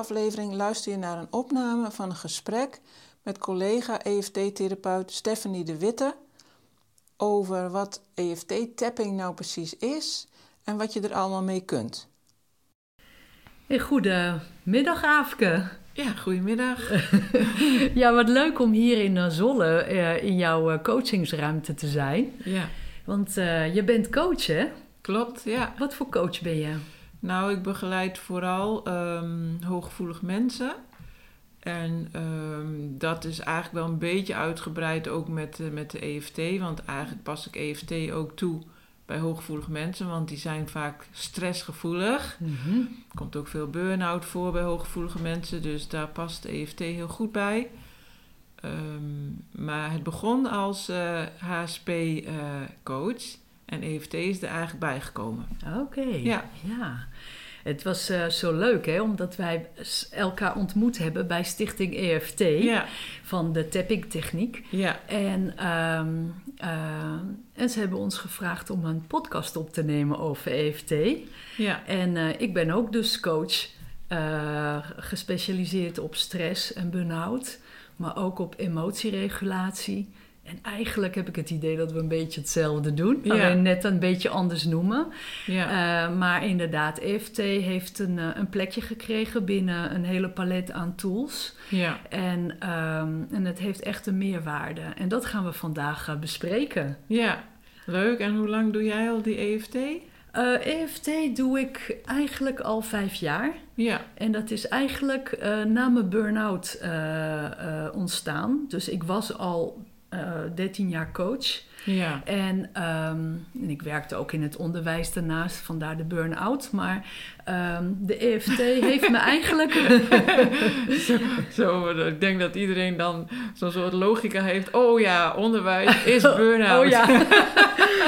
Aflevering luister je naar een opname van een gesprek met collega EFT-therapeut Stephanie de Witte over wat EFT-tapping nou precies is en wat je er allemaal mee kunt. Hey, goedemiddag, Aafke. Ja, goedemiddag. ja, wat leuk om hier in eh, Zolle uh, in jouw uh, coachingsruimte te zijn. Ja. Want je bent coach, hè? Klopt, ja. Wat voor coach ben je? Nou, ik begeleid vooral um, hooggevoelig mensen. En um, dat is eigenlijk wel een beetje uitgebreid ook met, uh, met de EFT. Want eigenlijk pas ik EFT ook toe bij hooggevoelige mensen. Want die zijn vaak stressgevoelig. Mm -hmm. Er komt ook veel burn-out voor bij hooggevoelige mensen. Dus daar past de EFT heel goed bij. Um, maar het begon als uh, HSP-coach. Uh, en EFT is er eigenlijk bijgekomen. Oké, okay. ja. ja. Het was uh, zo leuk, hè, omdat wij elkaar ontmoet hebben bij Stichting EFT ja. van de tapping techniek. Ja. En, um, uh, en ze hebben ons gevraagd om een podcast op te nemen over EFT. Ja. En uh, ik ben ook dus coach, gespecialiseerd op stress en burn-out, maar ook op emotieregulatie. En eigenlijk heb ik het idee dat we een beetje hetzelfde doen. Ja. Alleen net een beetje anders noemen. Ja. Uh, maar inderdaad, EFT heeft een, uh, een plekje gekregen binnen een hele palet aan tools. Ja. En, um, en het heeft echt een meerwaarde. En dat gaan we vandaag uh, bespreken. Ja, leuk. En hoe lang doe jij al die EFT? EFT E doe ik eigenlijk al vijf jaar. Ja. En dat is eigenlijk na mijn burn-out ontstaan. Dus ik was al uh, 13 jaar coach. Ja. En, um, en ik werkte ook in het onderwijs daarnaast, vandaar de burn-out. Maar um, de EFT heeft me eigenlijk. zo, zo, ik denk dat iedereen dan zo'n soort logica heeft. Oh ja, onderwijs is burn-out. Oh ja.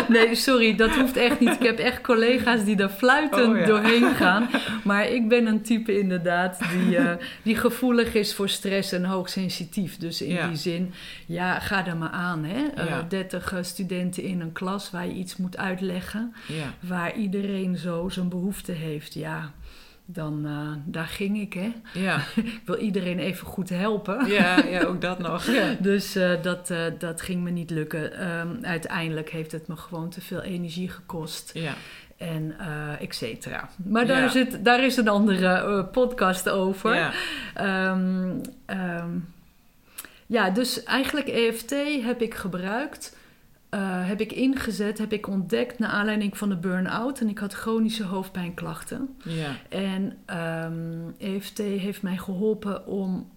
nee, sorry, dat hoeft echt niet. Ik heb echt collega's die daar fluitend oh, ja. doorheen gaan. Maar ik ben een type inderdaad die, uh, die gevoelig is voor stress en hoogsensitief. Dus in ja. die zin, ja, ga er maar aan. Hè? Uh, Ja. 30 studenten in een klas waar je iets moet uitleggen. Ja. Waar iedereen zo zijn behoefte heeft. Ja, dan uh, daar ging ik, hè. Ja. ik wil iedereen even goed helpen. Ja, ja ook dat nog. Ja. Dus uh, dat, uh, dat ging me niet lukken. Um, uiteindelijk heeft het me gewoon te veel energie gekost. Ja. En et cetera. Maar daar, Ja. zit, daar is een andere podcast over. Ja. Um, um, ja, dus eigenlijk EFT heb ik gebruikt. Uh, heb ik ingezet, heb ik ontdekt naar aanleiding van de burn-out. En ik had chronische hoofdpijnklachten. Ja. En um, EFT heeft mij geholpen om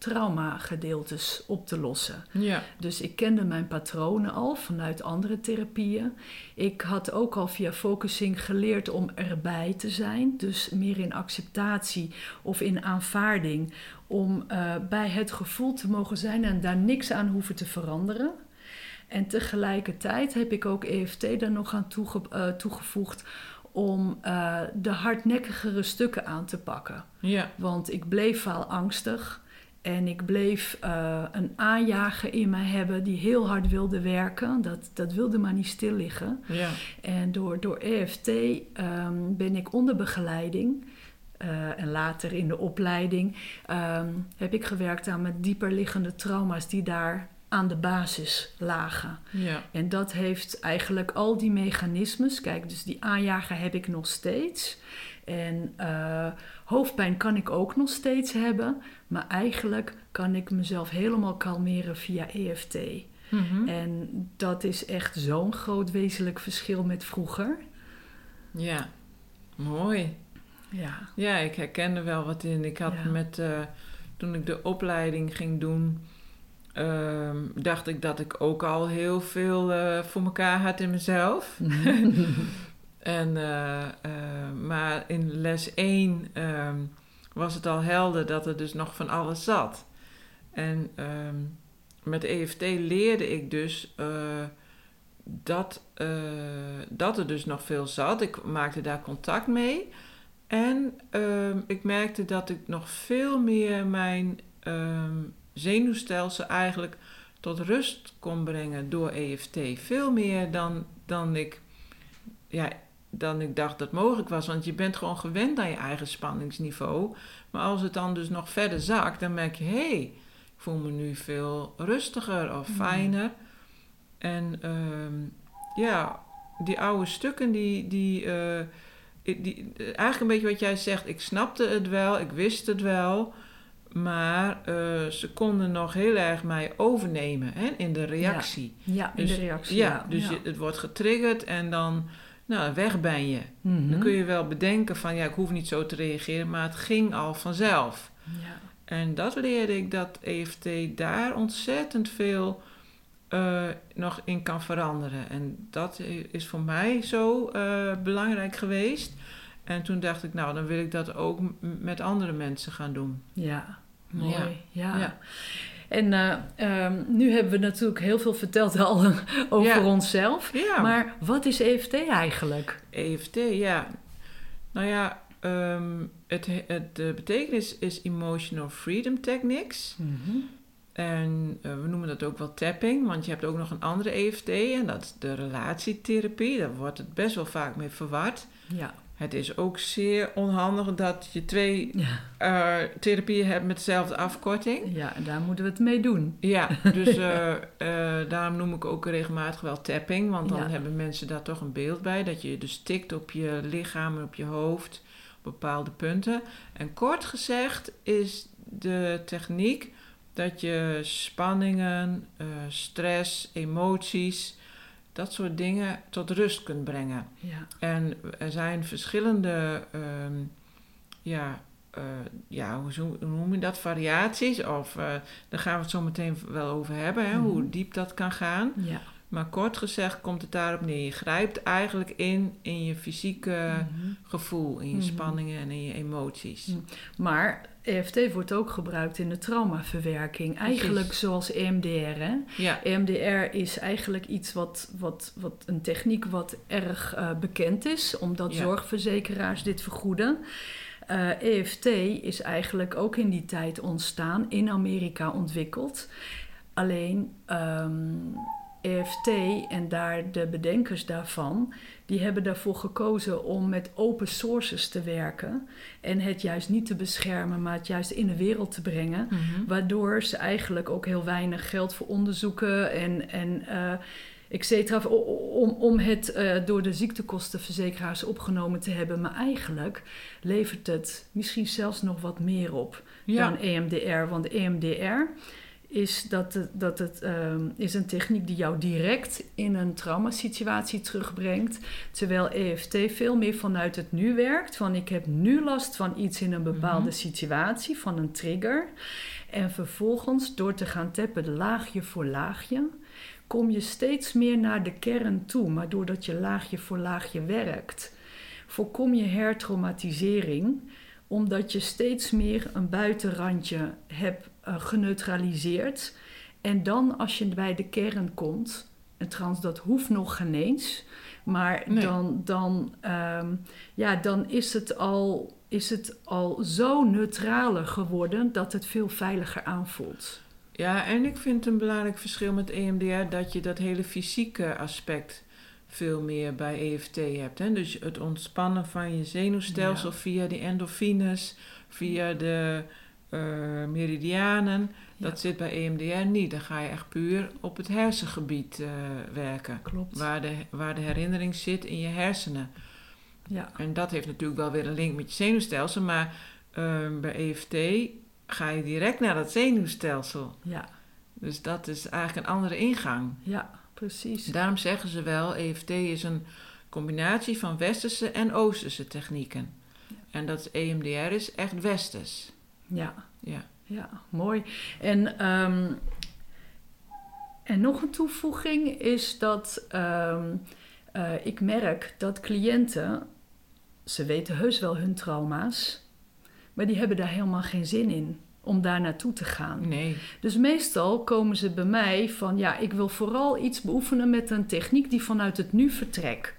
traumagedeeltes op te lossen. Ja. Dus ik kende mijn patronen al vanuit andere therapieën. Ik had ook al via focusing geleerd om erbij te zijn. Dus meer in acceptatie of in aanvaarding. Om uh, bij het gevoel te mogen zijn en daar niks aan hoeven te veranderen. En tegelijkertijd heb ik ook EFT daar nog aan toege uh, toegevoegd om uh, de hardnekkigere stukken aan te pakken. Ja. Want ik bleef faalangstig en ik bleef uh, een aanjager in mij hebben die heel hard wilde werken. Dat, dat wilde maar niet stil liggen. Ja. En door, door EFT um, ben ik onder begeleiding. Uh, en later in de opleiding um, heb ik gewerkt aan met dieper liggende trauma's die daar aan de basis lagen. Ja. En dat heeft eigenlijk al die mechanismes. Kijk, dus die aanjager heb ik nog steeds. En uh, hoofdpijn kan ik ook nog steeds hebben. Maar eigenlijk kan ik mezelf helemaal kalmeren via EFT. Mhm. En dat is echt zo'n groot wezenlijk verschil met vroeger. Ja. Mooi. Ja. Ja, ik herkende wel wat in. Ik had Ja. met, eh, toen ik de opleiding ging doen, ehm, dacht ik dat ik ook al heel veel eh, voor elkaar had in mezelf. En, eh, eh, maar in les 1 ehm, was het al helder dat er dus nog van alles zat. En ehm, met EFT leerde ik dus dat, dat er dus nog veel zat. Ik maakte daar contact mee. En ik merkte dat ik nog veel meer mijn zenuwstelsel eigenlijk tot rust kon brengen door EFT. Veel meer dan, dan, ik, ja, dan ik dacht dat mogelijk was. Want je bent gewoon gewend aan je eigen spanningsniveau. Maar als het dan dus nog verder zakt, dan merk je... hé, hey, ik voel me nu veel rustiger of Mm. fijner. En ehm, ja, die oude stukken, die... die, eh, die eigenlijk een beetje wat jij zegt. Ik snapte het wel, ik wist het wel... Maar eh, ze konden nog heel erg mij overnemen hè, in de reactie. Ja, in Dus- de reactie. Ja, dus Je, het wordt getriggerd en dan, nou, weg ben je. Mhm. Dan kun je wel bedenken van, ja, ik hoef niet zo te reageren, maar het ging al vanzelf. Ja. En dat leerde ik dat EFT daar ontzettend veel eh, nog in kan veranderen. En dat is voor mij zo eh, belangrijk geweest. En toen dacht ik, nou, dan wil ik dat ook met andere mensen gaan doen. Ja, mooi. Ja. Ja. En eh, ehm, nu hebben we natuurlijk heel veel verteld al over Ja. onszelf. Ja, Maar wat is EFT eigenlijk? EFT, ja. Nou ja, ehm, het, het, de betekenis is Emotional Freedom Techniques. En eh, we noemen dat ook wel tapping, want je hebt ook nog een andere EFT en dat is de relatietherapie. Daar wordt het best wel vaak mee verward. Ja. Het is ook zeer onhandig dat je twee Ja. eh, therapieën hebt met dezelfde afkorting. ja, en daar moeten we het mee doen. Ja, dus eh, eh, daarom noem ik ook regelmatig wel tapping, want dan Ja. hebben mensen daar toch een beeld bij. Dat je dus tikt op je lichaam en op je hoofd, op bepaalde punten. En kort gezegd is de techniek dat je spanningen, stress, emoties, dat soort dingen tot rust kunt brengen. Ja. En er zijn verschillende, ehm, ja, eh, ja hoe, noem je dat, variaties. Of eh, daar gaan we het zo meteen wel over hebben, hè, Mhm. hoe diep dat kan gaan. Ja. Maar kort gezegd komt het daarop neer. Je grijpt eigenlijk in in je fysieke Mhm. gevoel, in je Mhm. spanningen en in je emoties. Mhm. Maar EFT wordt ook gebruikt in de traumaverwerking. Eigenlijk zoals EMDR. Hè? Ja, EMDR is eigenlijk iets wat, wat, wat een techniek wat erg eh, bekend is, omdat Ja. zorgverzekeraars dit vergoeden. Eh, EFT is eigenlijk ook in die tijd ontstaan, in Amerika ontwikkeld. Alleen ehm, EFT en daar de bedenkers daarvan, die hebben daarvoor gekozen om met open sources te werken en het juist niet te beschermen, maar het juist in de wereld te brengen. Mhm. Waardoor ze eigenlijk ook heel weinig geld voor onderzoeken en, en et cetera, o- om, om het eh, door de ziektekostenverzekeraars opgenomen te hebben. Maar eigenlijk levert het misschien zelfs nog wat meer op ja. dan EMDR. Want EMDR is, dat het, dat het, ehm, is een techniek die jou direct in een traumasituatie terugbrengt. Terwijl EFT veel meer vanuit het nu werkt. Van ik heb nu last van iets in een bepaalde Mhm. situatie, van een trigger. En vervolgens door te gaan tappen laagje voor laagje, kom je steeds meer naar de kern toe. Maar doordat je laagje voor laagje werkt, voorkom je hertraumatisering omdat je steeds meer een buitenrandje hebt eh, geneutraliseerd. En dan als je bij de kern komt, en trouwens dat hoeft nog geen eens, maar Nee. dan, dan, ehm, ja, dan is, het al, is het al zo neutraler geworden dat het veel veiliger aanvoelt. Ja, en ik vind een belangrijk verschil met EMDR dat je dat hele fysieke aspect veel meer bij EFT hebt. Hè? Dus het ontspannen van je zenuwstelsel Ja. via die endorfines, via de eh, meridianen. Ja. Dat zit bij EMDR niet. Dan ga je echt puur op het hersengebied eh, werken. Klopt. Waar de, waar de herinnering zit in je hersenen. Ja, En dat heeft natuurlijk wel weer een link met je zenuwstelsel. Maar eh, bij EFT ga je direct naar dat zenuwstelsel. ja, Dus dat is eigenlijk een andere ingang. ja, precies. Daarom zeggen ze wel, EFT is een combinatie van westerse en oosterse technieken. En dat EMDR is echt westers. Ja, Ja. ja mooi. En, ehm, en nog een toevoeging is dat ehm, eh, ik merk dat cliënten, ze weten heus wel hun trauma's, maar die hebben daar helemaal geen zin in om daar naartoe te gaan. Nee. Dus meestal komen ze bij mij van ja, ik wil vooral iets beoefenen met een techniek die vanuit het nu vertrekt.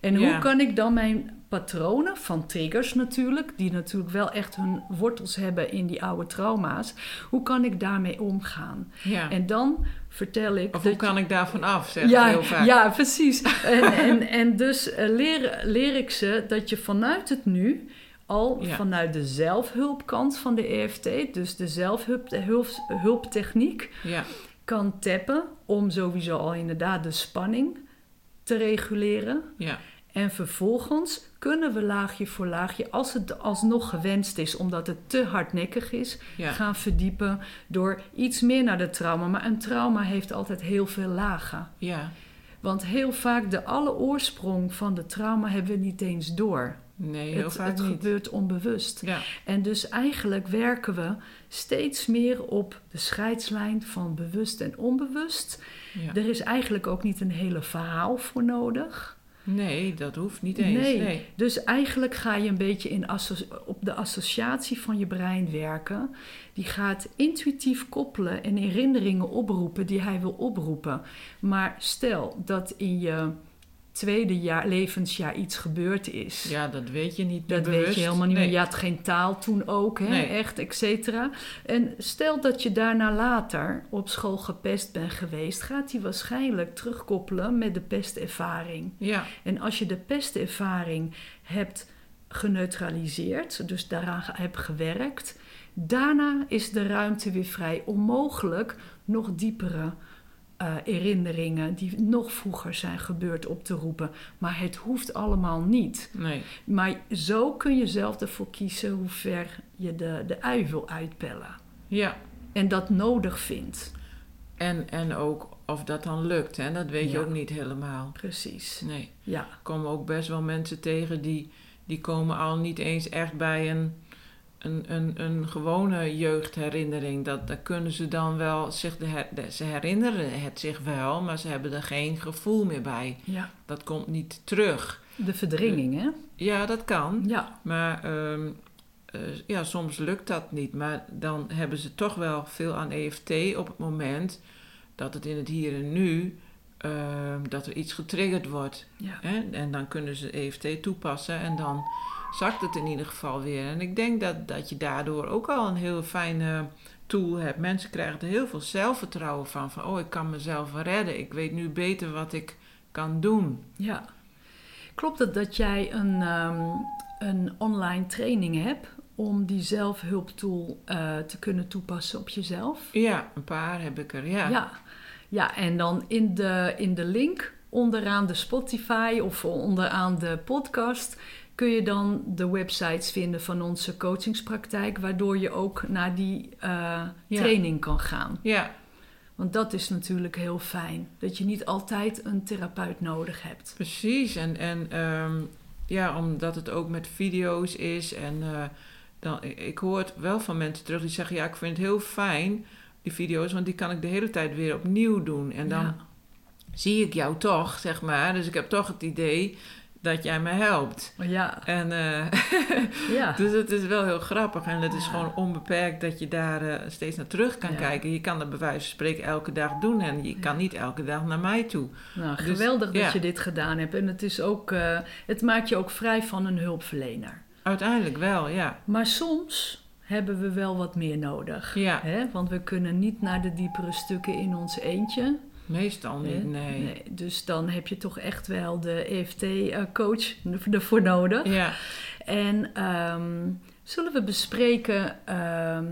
En hoe kan ik dan mijn patronen van triggers natuurlijk, die natuurlijk wel echt hun wortels hebben in die oude trauma's, hoe kan ik daarmee omgaan? Ja. En dan vertel ik. of hoe kan ik daarvan af, zeg ja, heel vaak. ja, precies. en, en, en dus eh, leer, leer ik ze dat je vanuit het nu al Ja. vanuit de zelfhulpkant van de EFT, dus de zelfhulptechniek, Ja. kan tappen om sowieso al inderdaad de spanning te reguleren. Ja. En vervolgens kunnen we laagje voor laagje, als het alsnog gewenst is, omdat het te hardnekkig is, Ja. gaan verdiepen door iets meer naar de trauma. Maar een trauma heeft altijd heel veel lagen. Ja. Want heel vaak de alle oorsprong van de trauma hebben we niet eens door. Nee, heel het vaak het niet. gebeurt onbewust. Ja. En dus eigenlijk werken we steeds meer op de scheidslijn van bewust en onbewust. ja. Er is eigenlijk ook niet een hele verhaal voor nodig. Nee, dat hoeft niet eens. Nee. Nee. Dus eigenlijk ga je een beetje in op de associatie van je brein werken. Die gaat intuïtief koppelen en herinneringen oproepen die hij wil oproepen. Maar stel dat in je tweede jaar, levensjaar iets gebeurd is. Ja, dat weet je niet Dat bewust. weet je helemaal niet nee. meer. Je had geen taal toen ook, hè? Nee. echt, et cetera. En stel dat je daarna later op school gepest bent geweest... gaat hij waarschijnlijk terugkoppelen met de pestervaring. Ja, En als je de pestervaring hebt geneutraliseerd, dus daaraan hebt gewerkt, daarna is de ruimte weer vrij om mogelijk nog diepere eh, herinneringen die nog vroeger zijn gebeurd op te roepen. Maar het hoeft allemaal niet. nee. Maar zo kun je zelf ervoor kiezen hoe ver je de, de ui wil uitpellen. Ja. En dat nodig vindt. En, en ook of dat dan lukt, hè? dat weet je ook niet helemaal. Precies. Nee. Ja, Er komen ook best wel mensen tegen die, die komen al niet eens echt bij een, een, een, een gewone jeugdherinnering. Dat, dat kunnen ze dan wel, zich de her- de- ze herinneren het zich wel, maar ze hebben er geen gevoel meer bij. ja. Dat komt niet terug. De verdringing, hè? Ja, dat kan. Ja, Maar ehm, eh, ja, soms lukt dat niet. Maar dan hebben ze toch wel veel aan EFT op het moment dat het in het hier en nu, ehm, dat er iets getriggerd wordt. ja. Hè? En dan kunnen ze EFT toepassen en dan zakt het in ieder geval weer. En ik denk dat, dat je daardoor ook al een heel fijne tool hebt. Mensen krijgen er heel veel zelfvertrouwen van. Van, oh, ik kan mezelf redden. Ik weet nu beter wat ik kan doen. Ja. Klopt het dat jij een, ehm, een online training hebt om die zelfhulptool eh, te kunnen toepassen op jezelf? Ja, een paar heb ik er, ja. Ja, ja en dan in de, in de link onderaan de Spotify of onderaan de podcast kun je dan de websites vinden van onze coachingspraktijk, waardoor je ook naar die eh, Ja. training kan gaan. Ja, Want dat is natuurlijk heel fijn, dat je niet altijd een therapeut nodig hebt. Precies, en, en ehm, ja, omdat het ook met video's is. En eh, dan, ik- ik hoor het wel van mensen terug die zeggen: Ja, ik vind het heel fijn, die video's, want die kan ik de hele tijd weer opnieuw doen. En dan Ja. zie ik jou toch, zeg maar. Dus ik heb toch het idee dat jij me helpt. Ja, En eh, ja. dus het is wel heel grappig en het is Ja. gewoon onbeperkt dat je daar eh, steeds naar terug kan Ja. kijken. Je kan dat bij wijze van spreken elke dag doen en je kan niet elke dag naar mij toe. Nou, Dus, geweldig dat je dit gedaan hebt. En het, is ook, eh, het maakt je ook vrij van een hulpverlener. Uiteindelijk wel, ja. Maar soms hebben we wel wat meer nodig. Ja. Hè? Want we kunnen niet naar de diepere stukken in ons eentje. Meestal niet, nee. Dus dan heb je toch echt wel de EFT-coach ervoor nodig. Ja, En ehm, zullen we bespreken ehm,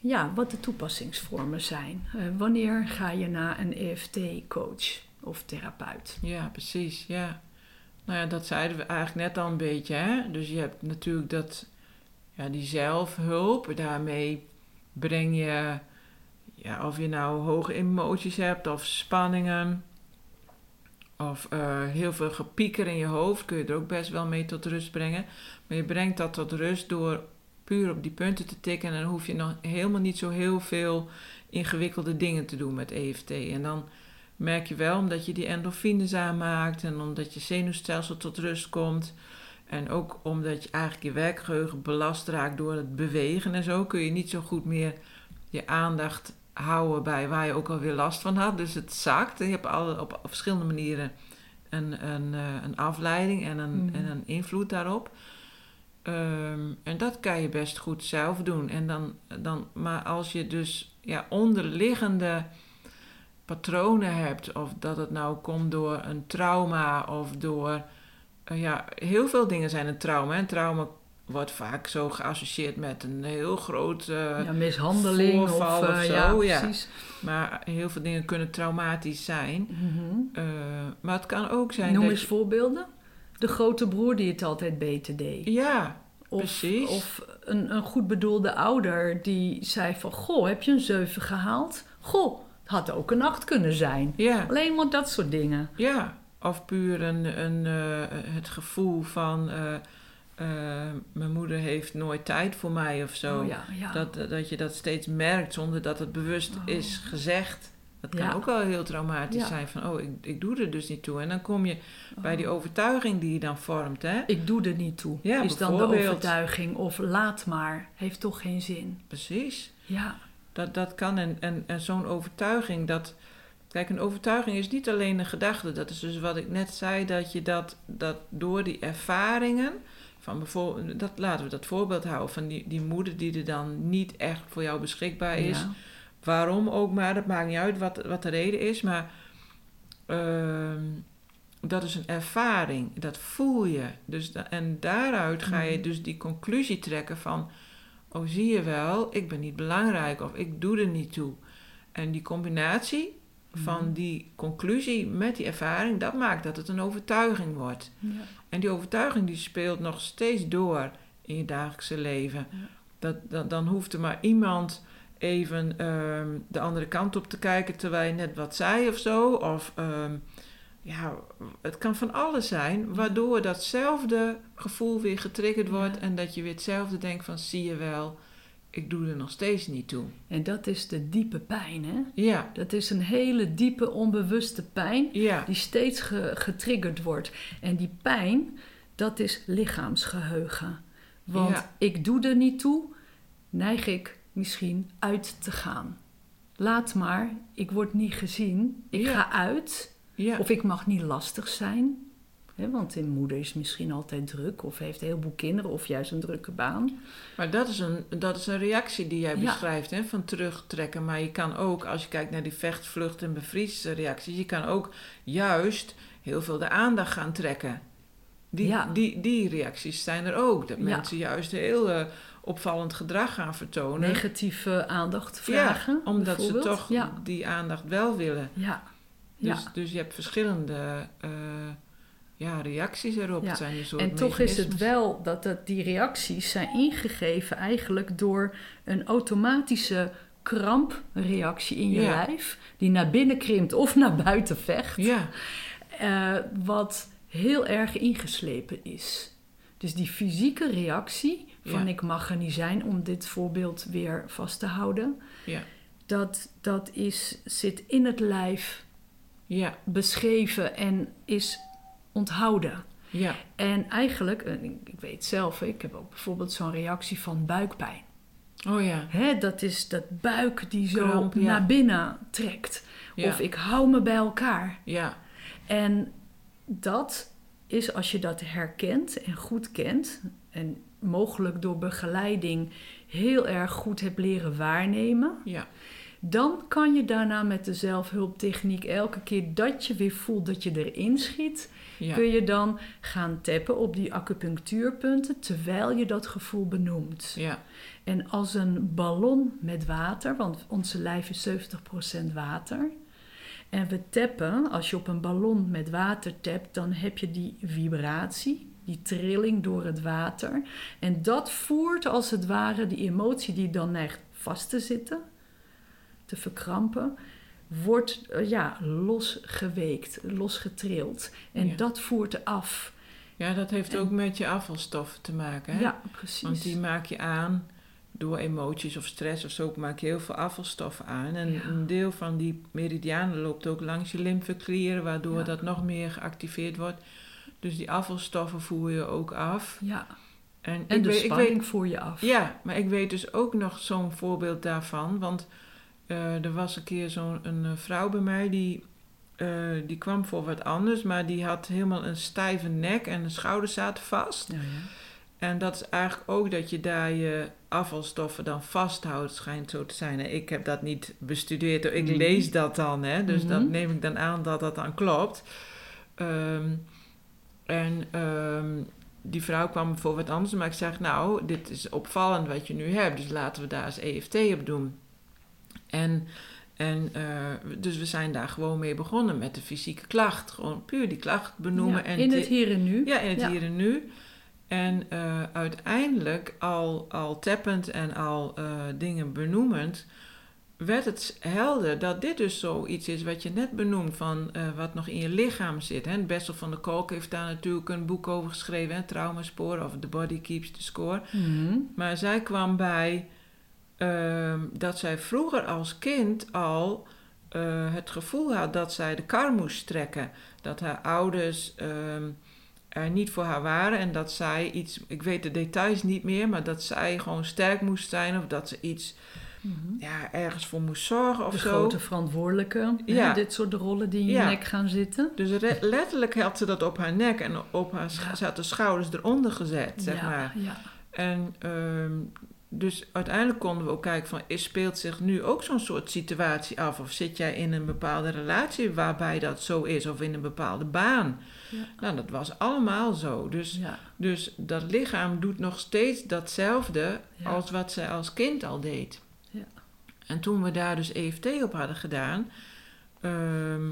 ja, wat de toepassingsvormen zijn? Eh, wanneer ga je naar een EFT-coach of therapeut? ja, precies, ja. Nou ja, dat zeiden we eigenlijk net al een beetje, hè. Dus je hebt natuurlijk dat, ja, die zelfhulp. Daarmee breng je, ja, of je nou hoge emoties hebt of spanningen. of eh, heel veel gepieker in je hoofd, kun je er ook best wel mee tot rust brengen. Maar je brengt dat tot rust door puur op die punten te tikken. En dan hoef je nog helemaal niet zo heel veel ingewikkelde dingen te doen met EFT. En dan merk je wel, omdat je die endorfines aanmaakt en omdat je zenuwstelsel tot rust komt. En ook omdat je eigenlijk je werkgeheugen belast raakt door het bewegen en zo, kun je niet zo goed meer je aandacht houden bij waar je ook alweer last van had. Dus het zakt. Je hebt alle, op, verschillende manieren een, een, eh, een afleiding en een, Mhm. en een invloed daarop. Ehm, en dat kan je best goed zelf doen. En dan, dan, maar als je dus ja, onderliggende patronen hebt, of dat het nou komt door een trauma of door. eh, ja, heel veel dingen zijn een trauma. Een trauma wordt vaak zo geassocieerd met een heel groot. eh, ja, mishandeling voorval of, of eh, zo, ja, ja. precies. Maar heel veel dingen kunnen traumatisch zijn. Mhm. Eh, maar het kan ook zijn. Noem dat eens je- voorbeelden. De grote broer die het altijd beter deed. Ja, Of, precies. Of een, een goed bedoelde ouder die zei van... Goh, heb je een 7 gehaald? Goh, het had ook een 8 kunnen zijn. ja. Alleen maar dat soort dingen. Ja, of puur een, een, het gevoel van eh, eh, mijn moeder heeft nooit tijd voor mij of zo. Oh, ja, ja. dat, dat je dat steeds merkt zonder dat het bewust Oh. is gezegd. Dat kan Ja. ook wel heel traumatisch zijn van, oh, ik, ik doe er dus niet toe. En dan kom je bij die Oh. overtuiging die je dan vormt, hè? Ik doe er niet toe. Ja, is dan de overtuiging. Of laat maar. Heeft toch geen zin. Precies. Ja. Dat, dat kan. En, en, en zo'n overtuiging, dat... Kijk, een overtuiging is niet alleen een gedachte. Dat is dus wat ik net zei, dat je dat, dat door die ervaringen... Van bijvoorbeeld, dat, laten we dat voorbeeld houden van die, die moeder die er dan niet echt voor jou beschikbaar is. Ja. Waarom ook maar, dat maakt niet uit wat, wat de reden is. Maar ehm, dat is een ervaring, dat voel je. Dus da- en daaruit ga je Mhm. dus die conclusie trekken van... Oh, zie je wel, ik ben niet belangrijk of ik doe er niet toe. En die combinatie van Mhm. die conclusie met die ervaring... dat maakt dat het een overtuiging wordt. Ja. En die overtuiging die speelt nog steeds door in je dagelijkse leven. Ja. Dat, dat, dan hoeft er maar iemand even ehm, de andere kant op te kijken terwijl je net wat zei of zo. Of ehm, ja, het kan van alles zijn, waardoor datzelfde gevoel weer getriggerd wordt Ja. en dat je weer hetzelfde denkt van zie je wel, ik doe er nog steeds niet toe. En dat is de diepe pijn, hè? Ja, Dat is een hele diepe, onbewuste pijn ja, die steeds ge- getriggerd wordt. En die pijn, dat is lichaamsgeheugen. Want Ja. ik doe er niet toe, neig ik misschien uit te gaan. Laat maar, ik word niet gezien, ik Ja. ga uit. ja, Of ik mag niet lastig zijn. Want een moeder is misschien altijd druk of heeft een heleboel kinderen of juist een drukke baan. Maar dat is een, dat is een reactie die jij Ja. beschrijft, hè, van terugtrekken. Maar je kan ook, als je kijkt naar die vecht, vlucht en bevriesreacties, je kan ook juist heel veel de aandacht gaan trekken. Die, Ja. die, die reacties zijn er ook. Dat Ja. mensen juist heel eh, opvallend gedrag gaan vertonen. Negatieve aandacht vragen. omdat ze toch die aandacht wel willen. ja. Dus, dus je hebt verschillende eh, ja, reacties erop. Ja. Zijn een soort En toch is het wel dat, dat die reacties zijn ingegeven eigenlijk door een automatische krampreactie in je Ja. lijf, die naar binnen krimpt of naar buiten vecht, Ja, eh, wat heel erg ingeslepen is. Dus die fysieke reactie van Ja. ik mag er niet zijn, om dit voorbeeld weer vast te houden, ja, dat, dat is, zit in het lijf ja, beschreven en is onthouden. ja, En eigenlijk, en ik weet zelf, ik heb ook bijvoorbeeld zo'n reactie van buikpijn. oh ja, Hè, dat is dat buik die zo Kramp, ja. naar binnen trekt. ja, Of ik hou me bij elkaar. ja, En dat is als je dat herkent en goed kent, en mogelijk door begeleiding heel erg goed hebt leren waarnemen, ja, dan kan je daarna met de zelfhulptechniek elke keer dat je weer voelt dat je erin schiet, ja. kun je dan gaan tappen op die acupunctuurpunten terwijl je dat gevoel benoemt. ja. En als een ballon met water, want onze lijf is 70% water. En we tappen, als je op een ballon met water tapt, dan heb je die vibratie, die trilling door het water. En dat voert als het ware die emotie die dan neigt vast te zitten, te verkrampen, wordt eh, ja, losgeweekt, losgetrild. En Ja. dat voert af. Ja, dat heeft En- ook met je afvalstoffen te maken. Hè? Ja, precies. Want die maak je aan door emoties of stress of zo, maak je heel veel afvalstoffen aan. En Ja. een deel van die meridianen loopt ook langs je lymfeklieren, waardoor Ja. dat nog meer geactiveerd wordt. Dus die afvalstoffen voer je ook af. ja. En, En ik de weet, ik weet, voer je af. ja, maar ik weet dus ook nog zo'n voorbeeld daarvan. Want eh, er was een keer zo'n een, eh, vrouw bij mij die, eh, die kwam voor wat anders, maar die had helemaal een stijve nek en de schouders zaten vast. Ja, ja. En dat is eigenlijk ook dat je daar je afvalstoffen dan vasthoudt, schijnt zo te zijn. Ik heb dat niet bestudeerd, ik Mhm. lees dat dan, hè, dus Mhm. dat neem ik dan aan dat dat dan klopt. Ehm, en ehm, die vrouw kwam voor wat anders, maar ik zeg, nou, dit is opvallend wat je nu hebt, dus laten we daar eens EFT op doen. En, en eh, dus we zijn daar gewoon mee begonnen met de fysieke klacht. Gewoon puur die klacht benoemen. Ja, en in het hier en nu. ja, in het Ja. hier en nu. En eh, uiteindelijk, al, al tappend en al eh, dingen benoemend, werd het helder dat dit dus zoiets is wat je net benoemt, van wat nog in je lichaam zit. Hè. Bessel van der Kolk heeft daar natuurlijk een boek over geschreven, hè, Traumasporen of The Body Keeps the Score. Mhm. Maar zij kwam bij ehm, dat zij vroeger als kind al eh, het gevoel had dat zij de kar moest trekken. Dat haar ouders ehm, er niet voor haar waren en dat zij iets, ik weet de details niet meer, maar dat zij gewoon sterk moest zijn of dat ze iets Mhm. ja, ergens voor moest zorgen of de zo. grote verantwoordelijke. hè, Ja. dit soort rollen die in je nek gaan zitten. Dus letterlijk had ze dat op haar nek en op haar Ja. ze had de schouders eronder gezet, zeg maar. ja. En ehm, dus uiteindelijk konden we ook kijken van, is, speelt zich nu ook zo'n soort situatie af? Of zit jij in een bepaalde relatie waarbij dat zo is? Of in een bepaalde baan? Ja. Nou, dat was allemaal zo. Dus, ja. dus dat lichaam doet nog steeds datzelfde Ja. als wat zij als kind al deed. Ja. En toen we daar dus EFT op hadden gedaan, ehm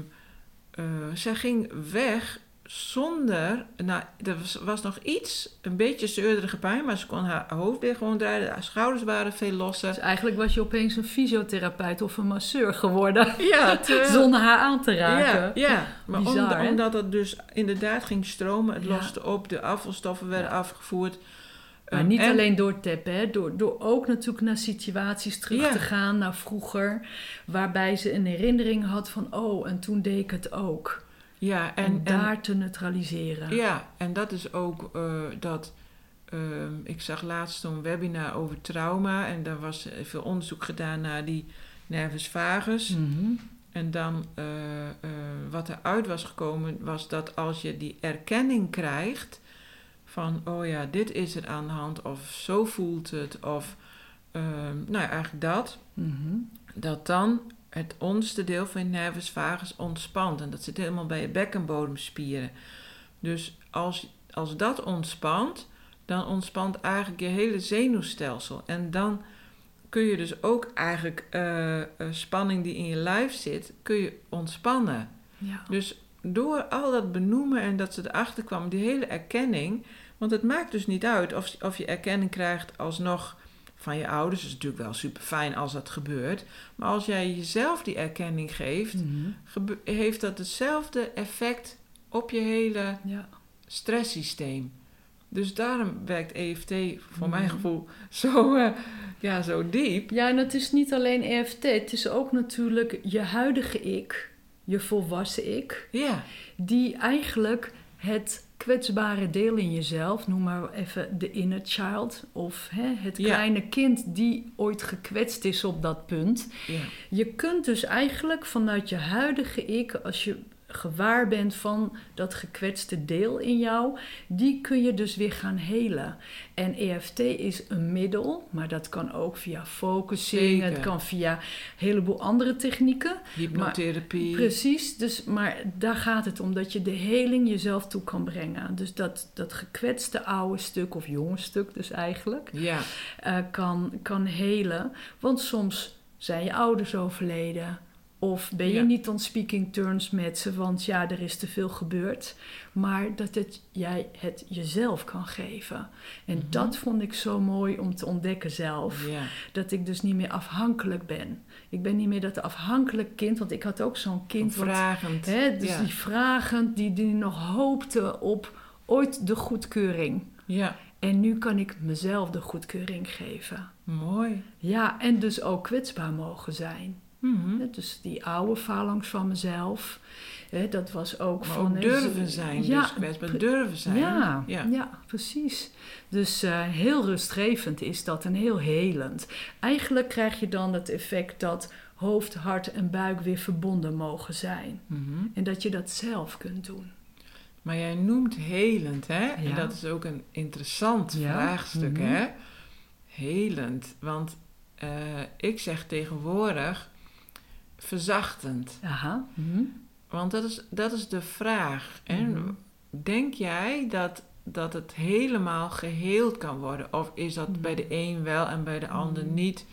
eh, zij ging weg zonder, nou, er was, was nog iets, een beetje zeurderige pijn, maar ze kon haar hoofd weer gewoon draaien, haar schouders waren veel losser. Dus eigenlijk was je opeens een fysiotherapeut of een masseur geworden. Ja, Zonder haar aan te raken. Ja, ja. maar Bizar, omdat, het dus inderdaad ging stromen, het Ja. loste op, de afvalstoffen werden Ja. afgevoerd. Maar Ehm, niet en- alleen door tappen, hè? Door, door ook natuurlijk naar situaties terug Ja. te gaan, naar vroeger, waarbij ze een herinnering had van, oh, en toen deed ik het ook. Ja, En, en, en, daar te neutraliseren. Ja, en dat is ook eh, dat. ehm, ik zag laatst zo'n webinar over trauma en daar was veel onderzoek gedaan naar die nervus vagus. Mhm. En dan eh, eh, wat eruit was gekomen, was dat als je die erkenning krijgt van, oh ja, dit is er aan de hand, of zo voelt het, of ehm, nou ja, eigenlijk dat, Mhm. dat dan het onderste deel van je nervus vagus ontspant. En dat zit helemaal bij je bekkenbodemspieren. Dus als, als dat ontspant, dan ontspant eigenlijk je hele zenuwstelsel. En dan kun je dus ook eigenlijk eh, eh, spanning die in je lijf zit, kun je ontspannen. Ja. Dus door al dat benoemen en dat ze erachter kwam, die hele erkenning. Want het maakt dus niet uit of, of je erkenning krijgt alsnog van je ouders. Dat is natuurlijk wel super fijn als dat gebeurt. Maar als jij jezelf die erkenning geeft, Mhm. gebe- heeft dat hetzelfde effect op je hele ja. stresssysteem. Dus daarom werkt EFT voor mijn Mhm. gevoel zo, eh, ja, zo diep. Ja, en het is niet alleen EFT, het is ook natuurlijk je huidige ik, je volwassen ik, Ja, die eigenlijk het kwetsbare deel in jezelf, noem maar even de inner child, of hè, het Ja. kleine kind die ooit gekwetst is op dat punt. ja, Je kunt dus eigenlijk vanuit je huidige ik, als je gewaar bent van dat gekwetste deel in jou, die kun je dus weer gaan helen. En EFT is een middel, maar dat kan ook via focusing, Zeker. het kan via een heleboel andere technieken. hypnotherapie. Precies, dus, maar daar gaat het om dat je de heling jezelf toe kan brengen. Dus dat, dat gekwetste oude stuk, of jonge stuk dus eigenlijk, Ja, eh, kan, kan helen. Want soms zijn je ouders overleden. Of ben je Ja. niet on speaking terms met ze, want ja, er is te veel gebeurd. Maar dat het, jij het jezelf kan geven. En Mhm. dat vond ik zo mooi om te ontdekken zelf. Dat ik dus niet meer afhankelijk ben. Ik ben niet meer dat afhankelijk kind, want ik had ook zo'n kind wat Vragend. Hè, dus Ja. die vragend, die, die nog hoopte op ooit de goedkeuring. Ja, En nu kan ik mezelf de goedkeuring geven. mooi. Ja, en dus ook kwetsbaar mogen zijn. Mhm. Dus die oude phalanx van mezelf, hè, dat was ook Maar van... ook durven zijn, ja, dus kwetsbaar durven zijn. Ja, ja. ja. precies. Dus eh, heel rustgevend is dat en heel helend. Eigenlijk krijg je dan het effect dat hoofd, hart en buik weer verbonden mogen zijn. Mhm. En dat je dat zelf kunt doen. Maar jij noemt helend, hè? En Ja. dat is ook een interessant Ja. vraagstuk, Mhm. hè? Helend. Want eh, ik zeg tegenwoordig verzachtend. Aha. Mhm. Want dat is, dat is de vraag. En Mhm. denk jij dat, dat het helemaal geheeld kan worden? Of is dat Mhm. bij de een wel en bij de ander niet?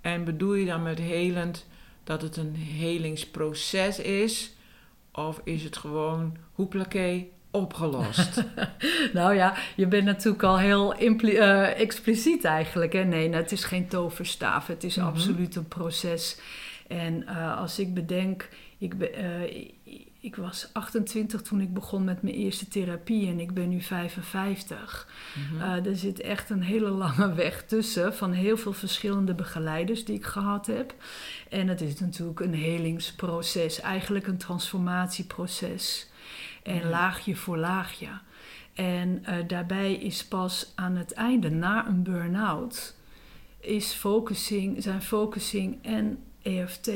En bedoel je dan met helend dat het een helingsproces is? Of is het gewoon hoeplaké opgelost? Nou ja, je bent natuurlijk al heel eh, expliciet eigenlijk. Hè? Nee, nou, het is geen toverstaaf. Het is absoluut een proces. En eh, als ik bedenk, ik, be- eh, ik, was 28 toen ik begon met mijn eerste therapie en ik ben nu 55. Mhm. Eh, er zit echt een hele lange weg tussen van heel veel verschillende begeleiders die ik gehad heb. En het is natuurlijk een helingsproces, eigenlijk een transformatieproces. En Ja. laagje voor laagje. En daarbij is pas aan het einde, na een burn-out, is focusing, zijn focusing en EFT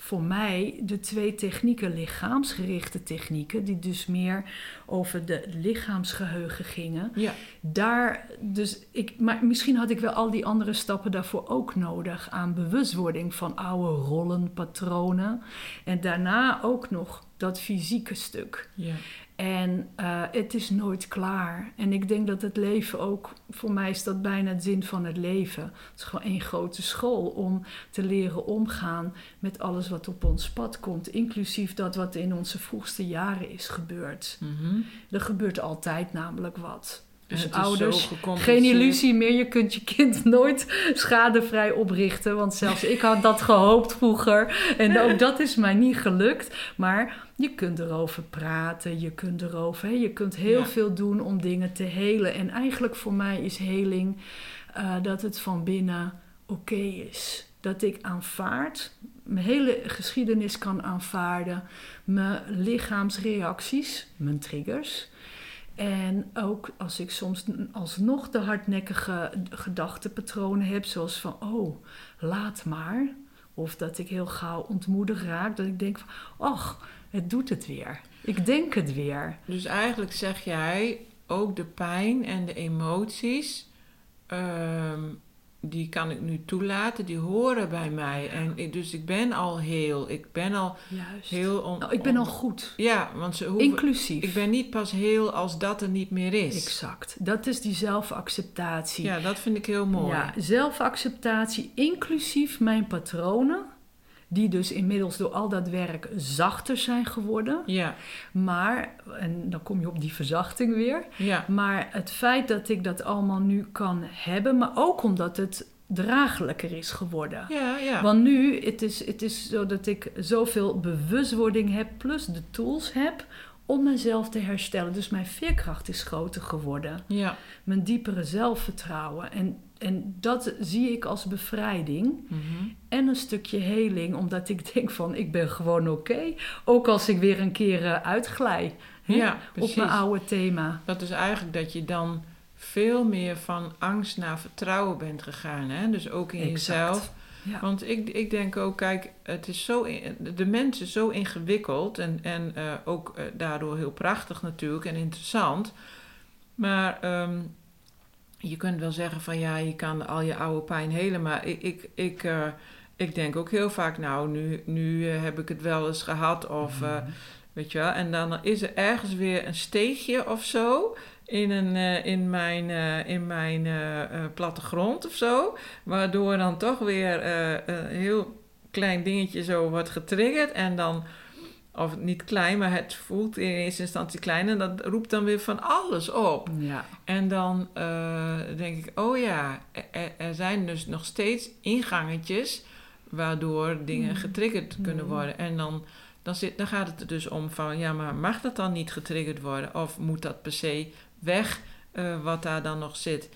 voor mij de twee technieken, lichaamsgerichte technieken, die dus meer over de lichaamsgeheugen gingen. ja, Daar, dus ik, maar misschien had ik wel al die andere stappen daarvoor ook nodig aan bewustwording van oude rollen, patronen. En daarna ook nog dat fysieke stuk. ja. En eh, het is nooit klaar. En ik denk dat het leven ook, voor mij is dat bijna het zin van het leven. Het is gewoon één grote school om te leren omgaan met alles wat op ons pad komt. Inclusief dat wat in onze vroegste jaren is gebeurd. Mhm. Er gebeurt altijd namelijk wat. Dus ouders. Geen illusie meer, je kunt je kind nooit schadevrij oprichten. Want zelfs ik had dat gehoopt vroeger. En ook dat is mij niet gelukt. Maar je kunt erover praten, je kunt erover. Hè, je kunt heel Ja. veel doen om dingen te helen. En eigenlijk voor mij is heling eh, dat het van binnen oké is. Dat ik aanvaard, mijn hele geschiedenis kan aanvaarden. Mijn lichaamsreacties, mijn triggers. En ook als ik soms alsnog de hardnekkige gedachtepatronen heb, zoals van, oh, laat maar. Of dat ik heel gauw ontmoedigd raak, dat ik denk van, ach, het doet het weer. Ik denk het weer. Dus eigenlijk zeg jij ook de pijn en de emoties, ehm, die kan ik nu toelaten, die horen bij mij. En ik, dus ik ben al heel, ik ben al Juist. heel... On, nou, ik ben al goed. Ja, want ze hoeven, Inclusief. ik ben niet pas heel als dat er niet meer is. Exact. Dat is die zelfacceptatie. Ja, dat vind ik heel mooi. Ja, zelfacceptatie, inclusief mijn patronen, die dus inmiddels door al dat werk zachter zijn geworden. Ja, Maar, en dan kom je op die verzachting weer. ja, Maar het feit dat ik dat allemaal nu kan hebben, maar ook omdat het draaglijker is geworden. ja, ja. Want nu, het is, het is zo dat ik zoveel bewustwording heb, plus de tools heb om mezelf te herstellen. Dus mijn veerkracht is groter geworden. ja. Mijn diepere zelfvertrouwen. En, en dat zie ik als bevrijding. Mhm. En een stukje heling, omdat ik denk van, ik ben gewoon oké. Ook als ik weer een keer eh, uitglij hè, Ja, op mijn oude thema. Dat is eigenlijk dat je dan veel meer van angst naar vertrouwen bent gegaan. Hè? Dus ook in Exact. jezelf. Ja. Want ik, ik denk ook, kijk, het is zo, in- de mens is zo ingewikkeld en, en eh, ook eh, daardoor heel prachtig natuurlijk en interessant. Maar ehm, je kunt wel zeggen van ja, je kan al je oude pijn helen, maar ik, ik, ik, eh, ik denk ook heel vaak, nou, nu, nu eh, heb ik het wel eens gehad of eh, weet je wel. En dan is er ergens weer een steegje of zo in, een, in mijn, in mijn plattegrond of zo. Waardoor dan toch weer een heel klein dingetje zo wordt getriggerd en dan, of niet klein, maar het voelt in eerste instantie klein en dat roept dan weer van alles op. Ja. En dan eh, denk ik, oh ja, er, er zijn dus nog steeds ingangetjes waardoor dingen Mm. getriggerd kunnen Mm. worden. En dan, dan, zit, dan gaat het er dus om van, ja, maar mag dat dan niet getriggerd worden? Of moet dat per se weg, eh, wat daar dan nog zit?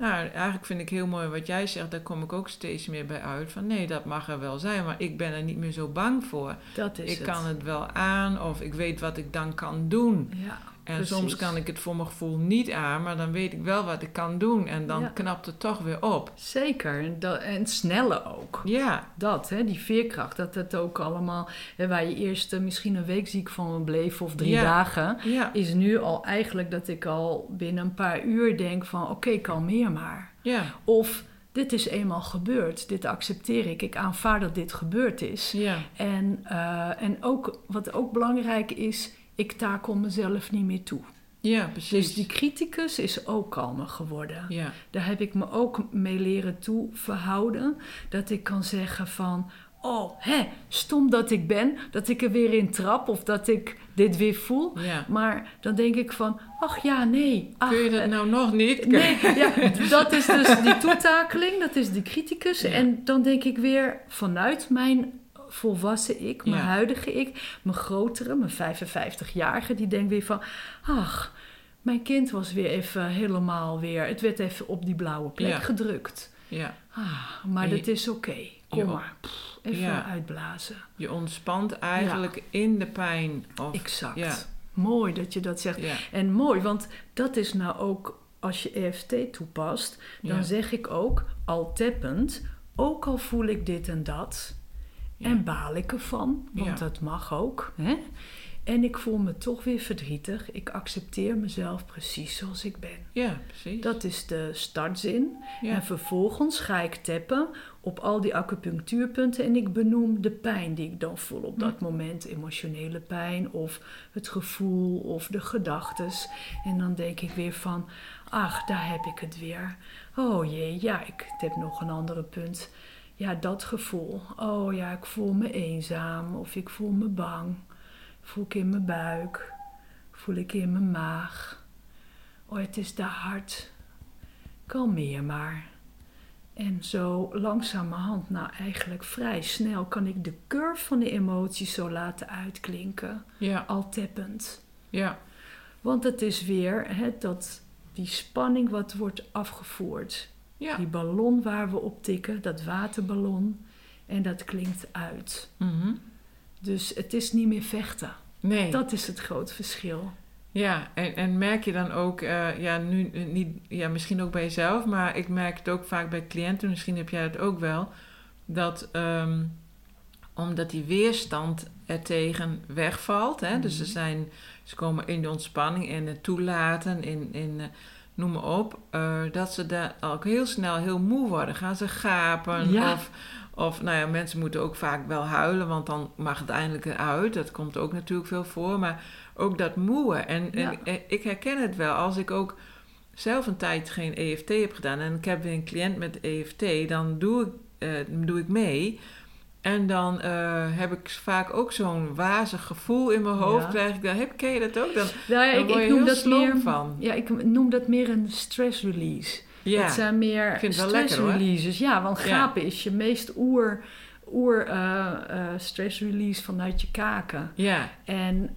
Nou, eigenlijk vind ik heel mooi wat jij zegt, daar kom ik ook steeds meer bij uit. Van nee, dat mag er wel zijn, maar ik ben er niet meer zo bang voor. Dat is ik het. kan het wel aan, of ik weet wat ik dan kan doen. Ja, En soms kan ik het voor mijn gevoel niet aan, maar dan weet ik wel wat ik kan doen. En dan Ja. knapt het toch weer op. zeker. En, dat, en sneller ook. Ja, Dat, hè, die veerkracht, dat het ook allemaal... Hè, waar je eerst eh, misschien een week ziek van bleef of drie Ja. dagen... ja, is nu al eigenlijk dat ik al binnen een paar uur denk van... oké, kalmeer maar. ja, Of dit is eenmaal gebeurd, dit accepteer ik. Ik aanvaard dat dit gebeurd is. ja, En, eh, en ook, wat ook belangrijk is, ik takel mezelf niet meer toe. ja, precies. Dus die criticus is ook kalmer geworden. Ja, Daar heb ik me ook mee leren toe verhouden. Dat ik kan zeggen van... Oh, hè, stom dat ik ben. Dat ik er weer in trap of dat ik dit weer voel. ja. Maar dan denk ik van... Ach ja, nee. Ach, Kun je dat eh, nou nog niet? Nee, ja, dat is dus die toetakeling, dat is die criticus. Ja. En dan denk ik weer vanuit mijn volwassen ik, mijn Ja. huidige ik, mijn grotere, mijn 55-jarige, die denkt weer van, ach, mijn kind was weer even helemaal weer, het werd even op die blauwe plek Ja. gedrukt. Ja, Ah, maar je- dat is oké, kom maar, Pff, even Ja. uitblazen. je ontspant eigenlijk in de pijn. Of, Exact. Ja, Mooi dat je dat zegt. En mooi, want dat is nou ook, als je EFT toepast, dan zeg ik ook, al tappend, ook al voel ik dit en dat, Ja. en baal ik ervan, want Ja. dat mag ook. Hè? En ik voel me toch weer verdrietig. Ik accepteer mezelf precies zoals ik ben. ja, precies. Dat is de startzin. ja. En vervolgens ga ik tappen op al die acupunctuurpunten en ik benoem de pijn die ik dan voel op dat moment. Emotionele pijn of het gevoel of de gedachtes. En dan denk ik weer van, ach, daar heb ik het weer. Oh jee, ja, ik heb nog een andere punt. Ja, dat gevoel. Oh ja, ik voel me eenzaam of ik voel me bang. Voel ik in mijn buik. Voel ik in mijn maag. Oh, het is te hard. Kalmeer maar. En zo langzamerhand, nou eigenlijk vrij snel, kan ik de curve van de emoties zo laten uitklinken. ja, Al tappend. ja, Want het is weer hè, dat, die spanning wat wordt afgevoerd. Ja. Die ballon waar we op tikken, dat waterballon. En dat klinkt uit. Mhm. Dus het is niet meer vechten. Nee. Dat is het grote verschil. Ja, en, en merk je dan ook, eh, ja, nu eh, niet, ja, misschien ook bij jezelf, maar ik merk het ook vaak bij cliënten, misschien heb jij het ook wel, dat ehm, omdat die weerstand er tegen wegvalt, hè, dus ze, Mhm. zijn, ze komen in de ontspanning, in het toelaten, in, in eh, noem maar op, eh, dat ze daar ook heel snel heel moe worden. Gaan ze gapen Ja. of, of, nou ja, mensen moeten ook vaak wel huilen, want dan mag het eindelijk eruit. Dat komt ook natuurlijk veel voor, maar ook dat moe. En, Ja. en, eh, ik herken het wel. Als ik ook zelf een tijd geen EFT heb gedaan en ik heb weer een cliënt met EFT, dan doe ik, eh, doe ik mee. En dan eh, heb ik vaak ook zo'n wazig gevoel in mijn hoofd. Ja. Krijg ik dan, heb, ken je dat ook? Dan, Nou ja, dan ik, word je ik noem heel dat meer. van. Ja, ik noem dat meer een stress release. Ja, Het zijn meer stress lekker, hoor. releases. Ja, want Ja. gapen is je meest oer, oer eh, eh, stress release vanuit je kaken. ja, En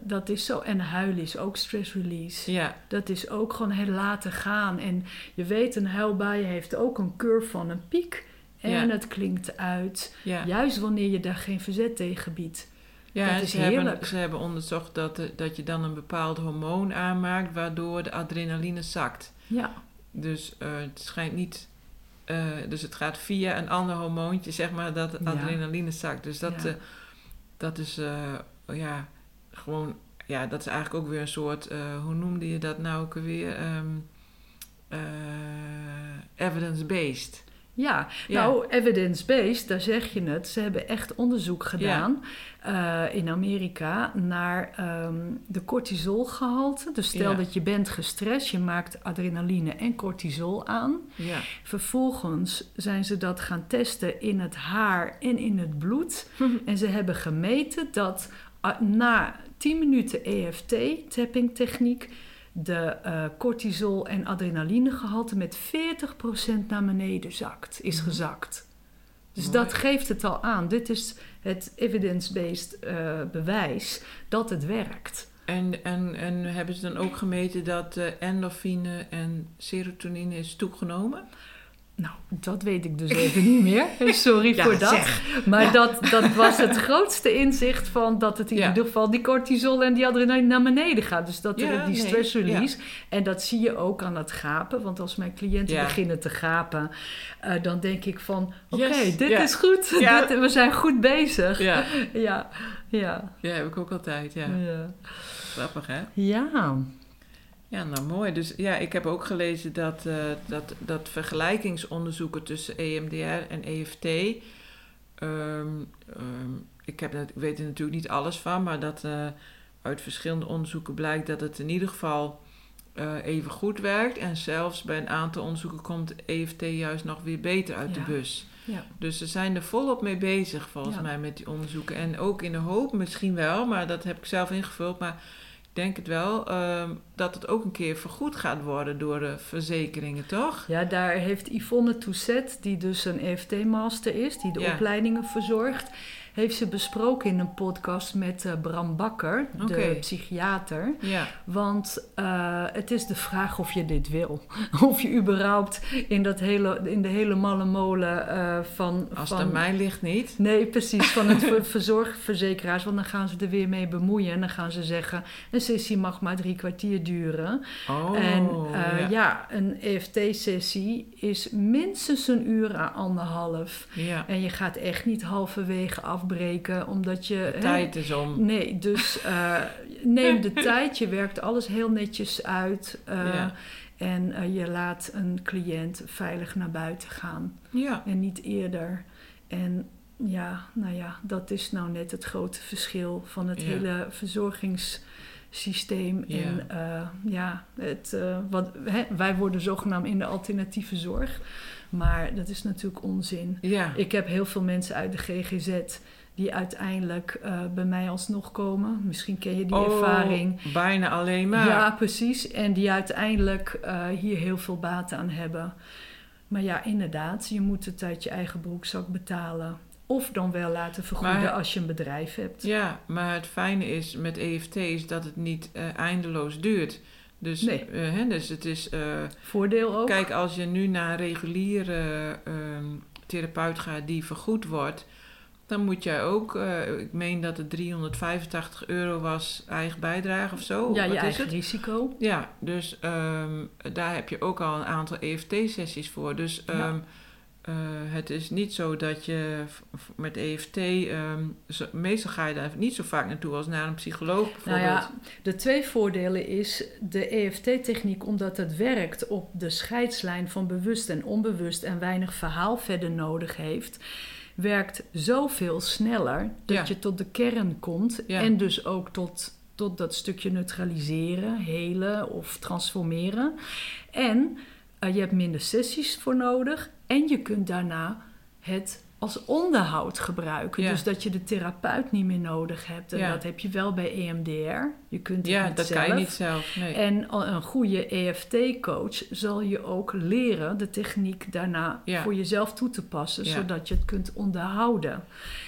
dat is zo. En huilen is ook stress release. ja, Dat is ook gewoon het laten gaan. En je weet, een huilbui heeft ook een curve van een piek. En Ja. het klinkt uit. Juist wanneer je daar geen verzet tegen biedt. Ja, Dat is ze hebben, ze hebben onderzocht dat, de- dat je dan een bepaald hormoon aanmaakt, waardoor de adrenaline zakt. Ja, Dus eh, het schijnt niet. eh, dus het gaat via een ander hormoontje, zeg maar, dat de Ja. adrenaline zakt. Dus dat, Ja. eh, dat is eh, ja, gewoon. Ja, dat is eigenlijk ook weer een soort. eh, hoe noemde je dat nou ook weer? Ehm, eh, Evidence-based. Ja, Ja. nou, evidence-based, daar zeg je het. Ze hebben echt onderzoek gedaan eh, in Amerika naar ehm, de cortisolgehalte. Dus stel Ja. dat je bent gestrest, je maakt adrenaline en cortisol aan. Ja. Vervolgens zijn ze dat gaan testen in het haar en in het bloed. En ze hebben gemeten dat ah, na 10 minuten EFT, tapping techniek, de eh, cortisol en adrenalinegehalte met 40% naar beneden zakt, is gezakt. Dus Mooi. dat geeft het al aan. Dit is het evidence-based eh, bewijs dat het werkt. En, en, en hebben ze dan ook gemeten dat eh, endorfine en serotonine is toegenomen? Nou, dat weet ik dus even niet meer. Sorry Ja, voor dat. zeg. Maar Ja. dat, dat was het grootste inzicht van dat het in Ja. ieder geval die cortisol en die adrenaline naar beneden gaat. Dus dat er die stress release. En dat zie je ook aan het gapen. Want als mijn cliënten beginnen te gapen, eh, dan denk ik van oké, Yes, dit is goed. Dit- we zijn goed bezig. Ja. Ja, ja, Ja, heb ik ook altijd, ja. ja. Grappig, hè? Ja, Ja, nou mooi. Dus ja, ik heb ook gelezen dat, eh, dat, dat vergelijkingsonderzoeken tussen EMDR en EFT. ehm, ehm, ik, heb, ik weet er natuurlijk niet alles van, maar dat eh, uit verschillende onderzoeken blijkt dat het in ieder geval eh, even goed werkt. En zelfs bij een aantal onderzoeken komt EFT juist nog weer beter uit Ja. de bus. ja. Dus ze zijn er volop mee bezig, volgens Ja. mij, met die onderzoeken. En ook in de hoop misschien wel, maar dat heb ik zelf ingevuld. Maar denk het wel, ehm, dat het ook een keer vergoed gaat worden door de verzekeringen, toch? Ja, daar heeft Yvonne Tousset, die dus een EFT-master is, die de Ja. opleidingen verzorgt, heeft ze besproken in een podcast met eh, Bram Bakker, de psychiater. Ja, Want eh, het is de vraag of je dit wil. Of je überhaupt in, dat hele, in de hele malle molen eh, van... als van het aan mij ligt niet. Nee, precies, van het ver- verzorgverzekeraars. Want dan gaan ze er weer mee bemoeien. En dan gaan ze zeggen, een sessie mag maar drie kwartier duren. Oh, en ja. ja. een EFT-sessie is minstens een uur à anderhalf. ja. En je gaat echt niet halverwege afbreken, omdat je... De tijd is om. Nee, dus eh, neem de tijd. Je werkt alles heel netjes uit. eh, Ja. En eh, je laat een cliënt veilig naar buiten gaan. Ja, En niet eerder. En ja, nou ja, dat is nou net het grote verschil van het Ja. hele verzorgingssysteem. Ja. En ja, het, wat, hè, wij worden zogenaamd in de alternatieve zorg. Maar dat is natuurlijk onzin. ja. Ik heb heel veel mensen uit de GGZ die uiteindelijk eh, bij mij alsnog komen. Misschien ken je die Oh, ervaring. bijna alleen maar. Ja, precies. En die uiteindelijk eh, hier heel veel baat aan hebben. Maar ja, inderdaad, je moet het uit je eigen broekzak betalen. Of dan wel laten vergoeden Maar- als je een bedrijf hebt. Ja, maar het fijne is met EFT is dat het niet eh, eindeloos duurt. Dus, Nee. eh, hè, dus het is... eh, Voordeel ook. Kijk, als je nu naar een reguliere ehm, therapeut gaat die vergoed wordt, dan moet jij ook, eh, ik meen dat het 385 euro was eigen bijdrage of zo. ja, Wat je is eigen het? risico. Ja, dus ehm, daar heb je ook al een aantal EFT-sessies voor. Dus Ja. Eh, het is niet zo dat je met EFT, ehm, zo- meestal ga je daar niet zo vaak naartoe als naar een psycholoog Nou bijvoorbeeld. ja, de twee voordelen is de EFT-techniek, omdat het werkt op de scheidslijn van bewust en onbewust en weinig verhaal verder nodig heeft, werkt zoveel sneller dat Ja. je tot de kern komt Ja. en dus ook tot, tot dat stukje neutraliseren, helen of transformeren. En je hebt minder sessies voor nodig en je kunt daarna het als onderhoud gebruiken. Ja. Dus dat je de therapeut niet meer nodig hebt. En Ja. dat heb je wel bij EMDR. Je kunt het ja, dat zelf. kan je niet zelf. Nee. En een goede EFT-coach zal je ook leren de techniek daarna Ja. voor jezelf toe te passen, zodat je het kunt onderhouden.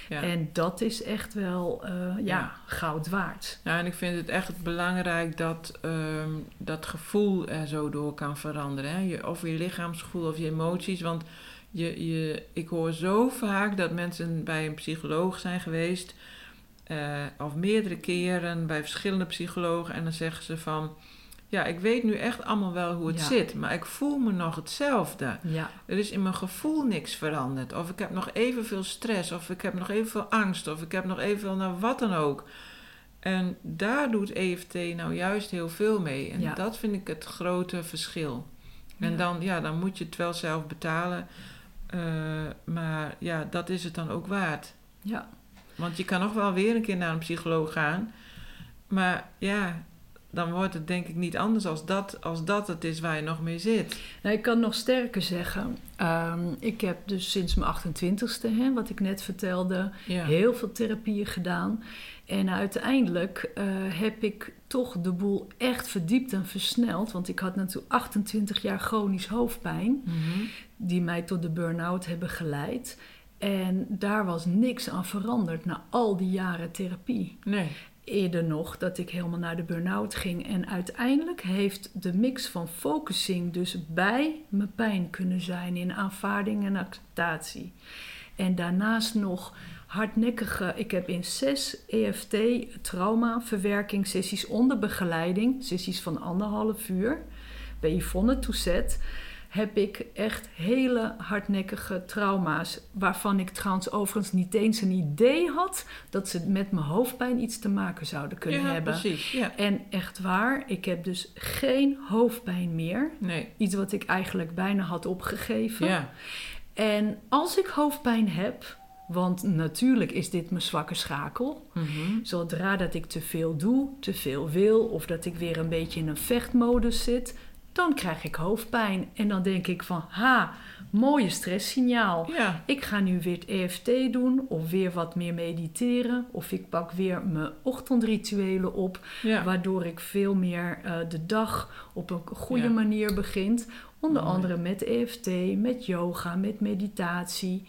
ja. En dat is echt wel eh, ja, Ja. goud waard. Ja, en ik vind het echt belangrijk dat ehm, dat gevoel er zo door kan veranderen. Hè? Je, of je lichaamsgevoel of je emoties. Want je, je, ik hoor zo vaak dat mensen bij een psycholoog zijn geweest. eh, of meerdere keren bij verschillende psychologen. En dan zeggen ze van... Ja, ik weet nu echt allemaal wel hoe het Ja. zit. Maar ik voel me nog hetzelfde. Ja, Er is in mijn gevoel niks veranderd. Of ik heb nog evenveel stress. Of ik heb nog evenveel angst. Of ik heb nog evenveel naar wat dan ook. En daar doet EFT nou juist heel veel mee. En Ja. dat vind ik het grote verschil. En dan, ja, dan moet je het wel zelf betalen. Eh, maar ja, dat is het dan ook waard. Ja. Want je kan nog wel weer een keer naar een psycholoog gaan. Maar ja, dan wordt het denk ik niet anders als dat, als dat het is waar je nog mee zit. Nou, ik kan nog sterker zeggen. Ehm, ik heb dus sinds mijn 28ste, hè, wat ik net vertelde, Ja. heel veel therapieën gedaan. En uiteindelijk eh, heb ik toch de boel echt verdiept en versneld. Want ik had natuurlijk 28 jaar chronisch hoofdpijn, Mhm. die mij tot de burn-out hebben geleid. En daar was niks aan veranderd na al die jaren therapie. Nee. Eerder nog dat ik helemaal naar de burn-out ging. En uiteindelijk heeft de mix van focusing dus bij mijn pijn kunnen zijn in aanvaarding en acceptatie. En daarnaast nog hardnekkige. Ik heb in zes EFT trauma verwerkingssessies onder begeleiding, sessies van anderhalf uur, bij Yvonne Touzet, heb ik echt hele hardnekkige trauma's. Waarvan ik trouwens overigens niet eens een idee had dat ze met mijn hoofdpijn iets te maken zouden kunnen ja, hebben. precies. Ja. En echt waar, ik heb dus geen hoofdpijn meer. Nee. Iets wat ik eigenlijk bijna had opgegeven. Ja. En als ik hoofdpijn heb, want natuurlijk is dit mijn zwakke schakel. Mhm. Zodra dat ik te veel doe, te veel wil of dat ik weer een beetje in een vechtmodus zit, dan krijg ik hoofdpijn. En dan denk ik van, ha, mooie stresssignaal. Ja. Ik ga nu weer het EFT doen of weer wat meer mediteren of ik pak weer mijn ochtendrituelen op, Ja. waardoor ik veel meer eh, de dag op een goede Ja. manier begint. Onder Mooi. andere met EFT, met yoga, met meditatie.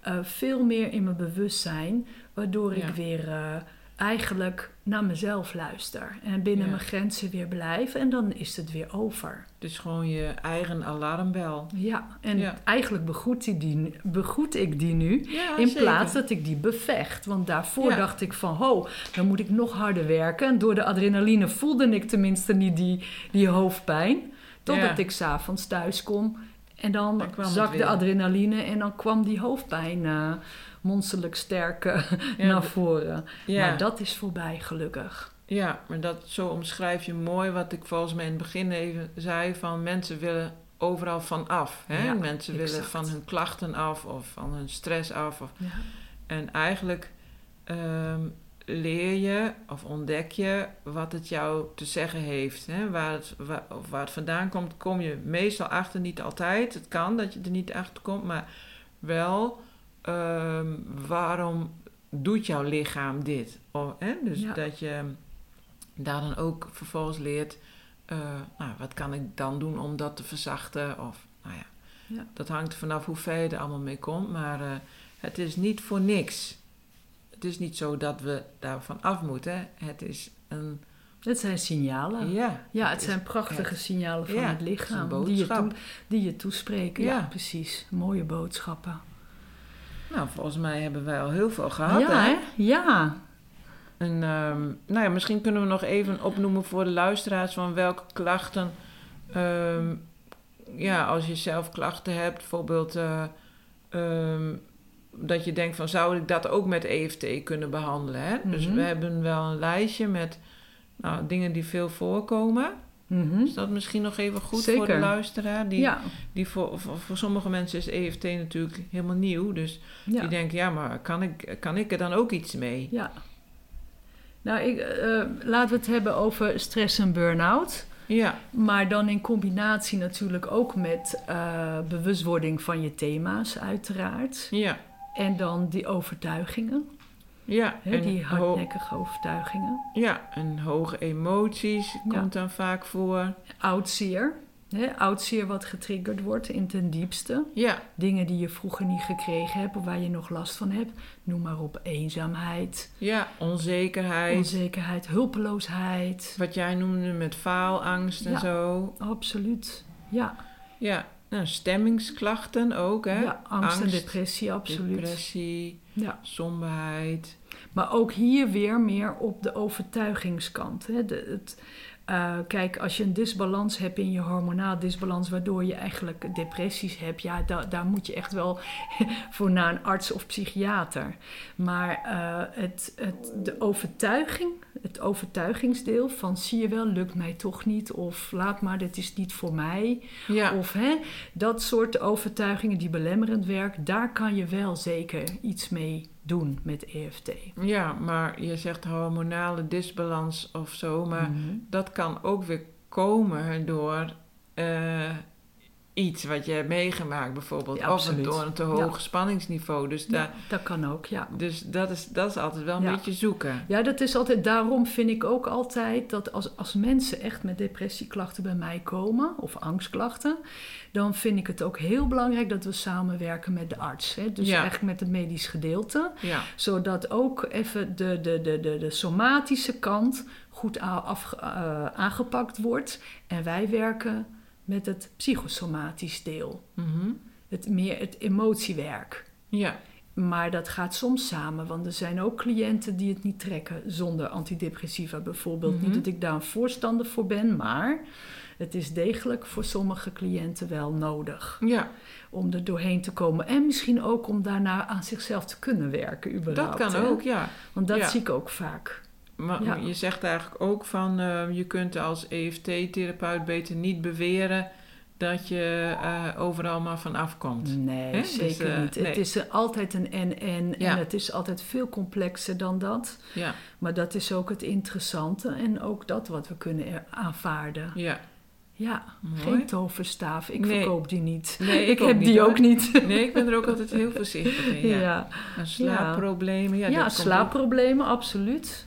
Eh, veel meer in mijn bewustzijn, waardoor ik weer eh, eigenlijk naar mezelf luister en binnen Ja. mijn grenzen weer blijf en dan is het weer over. Dus gewoon je eigen alarmbel. Ja, en Ja. eigenlijk begroet, die, die, begroet ik die nu Ja, in zeker. plaats dat ik die bevecht. Want daarvoor dacht ik van, ho, dan moet ik nog harder werken. En door de adrenaline voelde ik tenminste niet die, die hoofdpijn. Totdat ik s'avonds thuis kom. En dan, Dan zak de adrenaline en dan kwam die hoofdpijn eh monsterlijk sterk eh, Ja, naar voren. Ja. Maar dat is voorbij, gelukkig. Ja, maar dat, zo omschrijf je mooi wat ik volgens mij in het begin even zei: van mensen willen overal van af. Hè? Ja, mensen willen exact. van hun klachten af of van hun stress af. Of, en eigenlijk ehm, leer je of ontdek je wat het jou te zeggen heeft. Hè? Waar, het, waar, of waar het vandaan komt, kom je meestal achter. Niet altijd. Het kan dat je er niet achter komt, maar wel ehm, waarom doet jouw lichaam dit? Of, hè? Dus Ja. dat je daar dan ook vervolgens leert, eh, nou, wat kan ik dan doen om dat te verzachten? Of, nou ja, Ja. dat hangt er vanaf hoe ver je er allemaal mee komt, maar eh, het is niet voor niks. Het is niet zo dat we daarvan af moeten. Het is een, Het zijn signalen. ja, Ja, het zijn prachtige signalen van Ja, het het lichaam die je, toe- die je toespreken. Ja. Ja. precies. Mooie boodschappen. Nou, volgens mij hebben wij al heel veel gehad, ja, hè? hè? Ja. En ehm, nou ja, misschien kunnen we nog even opnoemen voor de luisteraars van welke klachten. ehm, ja, als je zelf klachten hebt, bijvoorbeeld eh, ehm, dat je denkt van zou ik dat ook met EFT kunnen behandelen. Hè? Dus Mhm. we hebben wel een lijstje met nou, dingen die veel voorkomen. Mhm. Is dat misschien nog even goed voor de luisteraar? Die, ja. die voor, voor, voor sommige mensen is EFT natuurlijk helemaal nieuw. Dus Ja. die denken, ja, maar kan ik, kan ik er dan ook iets mee? ja. Nou, ik, eh, laten we het hebben over stress en burn-out. Ja, Maar dan in combinatie natuurlijk ook met eh, bewustwording van je thema's, uiteraard. ja, En dan die overtuigingen, ja. en die hardnekkige overtuigingen. Ja, en hoge emoties Ja. komt dan vaak voor. Oudseer, hè, oudseer wat getriggerd wordt in ten diepste. Ja, Dingen die je vroeger niet gekregen hebt of waar je nog last van hebt. Noem maar op eenzaamheid, ja, onzekerheid. onzekerheid, hulpeloosheid. Wat jij noemde met faalangst en Ja. zo. Absoluut. Ja, Ja, nou, stemmingsklachten ook, hè? ja angst, en depressie, absoluut. depressie, Ja. somberheid. Maar ook hier weer meer op de overtuigingskant. Hè. De, het, Uh, kijk, als je een disbalans hebt in je hormonaal disbalans, waardoor je eigenlijk depressies hebt, ja, da daar moet je echt wel voor naar een arts of psychiater. Maar uh, het, het, de overtuiging, het overtuigingsdeel van zie je wel, lukt mij toch niet, of laat maar, dit is niet voor mij. Ja. Of hè, dat soort overtuigingen die belemmerend werken, daar kan je wel zeker iets mee doen met EFT. Ja, maar je zegt hormonale disbalans of zo, maar Mhm. dat kan ook weer komen door eh, iets wat je hebt meegemaakt, bijvoorbeeld. Ja, of absoluut. door een te hoog spanningsniveau. Dus, Ja, daar, dat kan ook, ja. dus dat, is, dat is altijd wel een beetje zoeken. Ja, dat is altijd, daarom vind ik ook altijd dat als, als mensen echt met depressieklachten bij mij komen, of angstklachten, dan vind ik het ook heel belangrijk dat we samenwerken met de arts. Hè? Dus echt met het medisch gedeelte, zodat ook even de, de, de, de, de somatische kant goed af, eh, aangepakt wordt. En wij werken met het psychosomatisch deel, Mhm. het, meer het emotiewerk. ja. Maar dat gaat soms samen, want er zijn ook cliënten die het niet trekken zonder antidepressiva bijvoorbeeld. Mhm. Niet dat ik daar een voorstander voor ben, maar het is degelijk voor sommige cliënten wel nodig ja. om er doorheen te komen. En misschien ook om daarna aan zichzelf te kunnen werken, dat überhaupt. kan hè? ook, ja. Want dat Ja. zie ik ook vaak. Maar Ja. je zegt eigenlijk ook van eh, je kunt als EFT-therapeut beter niet beweren dat je eh, overal maar van afkomt. Nee? Dus, zeker eh, niet. nee. Het is altijd een en-en Ja. en het is altijd veel complexer dan dat. Ja, Maar dat is ook het interessante en ook dat wat we kunnen aanvaarden. ja. Ja, Mooi. geen toverstaaf. Ik Nee. verkoop die niet. Nee, ik heb niet, die hoor. ook niet. Nee, ik ben er ook altijd heel voorzichtig in. Ja. ja, En slaapproblemen. Ja, ja, slaapproblemen, absoluut.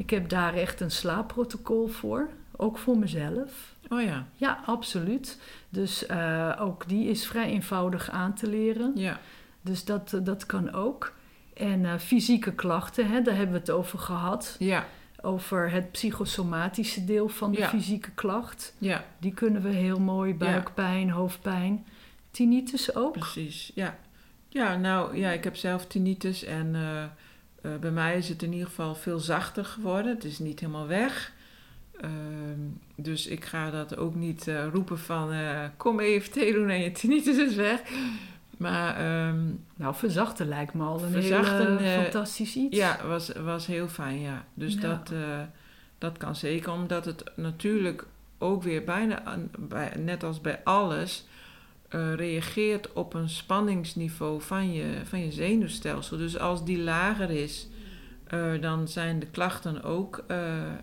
Ik heb daar echt een slaapprotocol voor. Ook voor mezelf. Oh ja, Ja, absoluut. Dus eh, ook die is vrij eenvoudig aan te leren. ja. Dus dat, eh, dat kan ook. En eh, fysieke klachten, hè, daar hebben we het over gehad. Ja, Over het psychosomatische deel van de Ja. fysieke klacht. ja, Die kunnen we heel mooi. Buikpijn, hoofdpijn. Tinnitus ook. precies. Ja. ja, nou ja, ik heb zelf tinnitus en eh, bij mij is het in ieder geval veel zachter geworden. Het is niet helemaal weg. Ehm, dus ik ga dat ook niet eh, roepen van eh, kom EFT doen en je tinnitus is weg. Maar ehm, Nou, verzachten lijkt me al een Verzachten, heel fantastisch iets. Ja, was, was heel fijn, ja. Dus Ja. Dat, dat kan zeker, omdat het natuurlijk ook weer bijna, bij, net als bij alles, eh, reageert op een spanningsniveau van je, van je zenuwstelsel. Dus als die lager is, eh, dan zijn de klachten ook eh,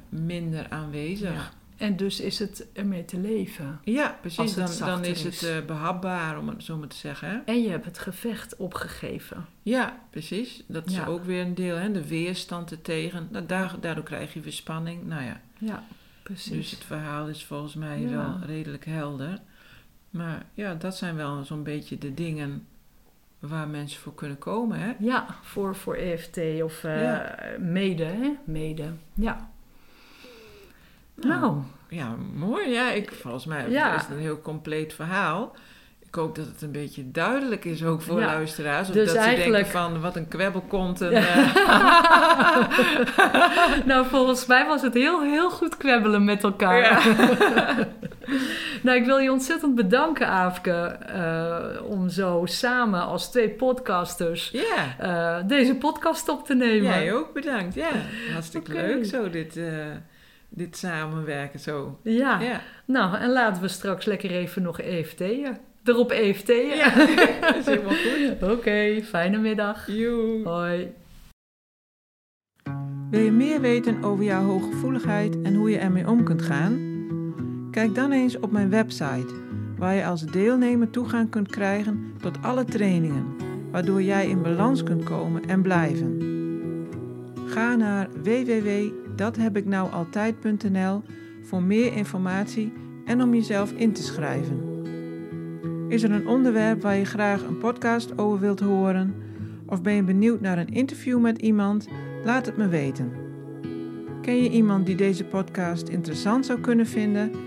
minder aanwezig. Ja. En dus is het ermee te leven. Ja, precies. Dan, dan is is. het eh, behapbaar, om het zo maar te zeggen. En je hebt het gevecht opgegeven. Ja, precies. Dat is Ja. ook weer een deel, hè? de weerstand ertegen. Nou, daar, daardoor krijg je weer spanning. Nou ja, Ja, precies. dus het verhaal is volgens mij Ja. wel redelijk helder. Maar ja, dat zijn wel zo'n beetje de dingen waar mensen voor kunnen komen. Hè? Ja, voor, voor EFT of eh, Ja. mede, hè? Mede, ja. Nou, Nou, Ja, mooi. Ja, ik, volgens mij Ja. is het een heel compleet verhaal. Ik hoop dat het een beetje duidelijk is ook voor Ja. luisteraars. Of Dus dat ze eigenlijk- denken van wat een kwebbel komt. En, eh, nou, volgens mij was het heel, heel goed kwebbelen met elkaar. nou, ik wil je ontzettend bedanken, Aafke, eh, om zo samen als twee podcasters eh, deze podcast op te nemen. Jij ook bedankt. Ja, hartstikke leuk zo dit, eh, dit samenwerken zo. Ja. Ja, nou, en laten we straks lekker even nog EFT'en. Erop EFT'en. ja. dat is helemaal goed. Oké, fijne middag. Joe. Hoi. Wil je meer weten over jouw hooggevoeligheid en hoe je ermee om kunt gaan? Kijk dan eens op mijn website, waar je als deelnemer toegang kunt krijgen tot alle trainingen, waardoor jij in balans kunt komen en blijven. Ga naar www.dathebiknoualtijd.nl voor meer informatie en om jezelf in te schrijven. Is er een onderwerp waar je graag een podcast over wilt horen? Of ben je benieuwd naar een interview met iemand? Laat het me weten. Ken je iemand die deze podcast interessant zou kunnen vinden?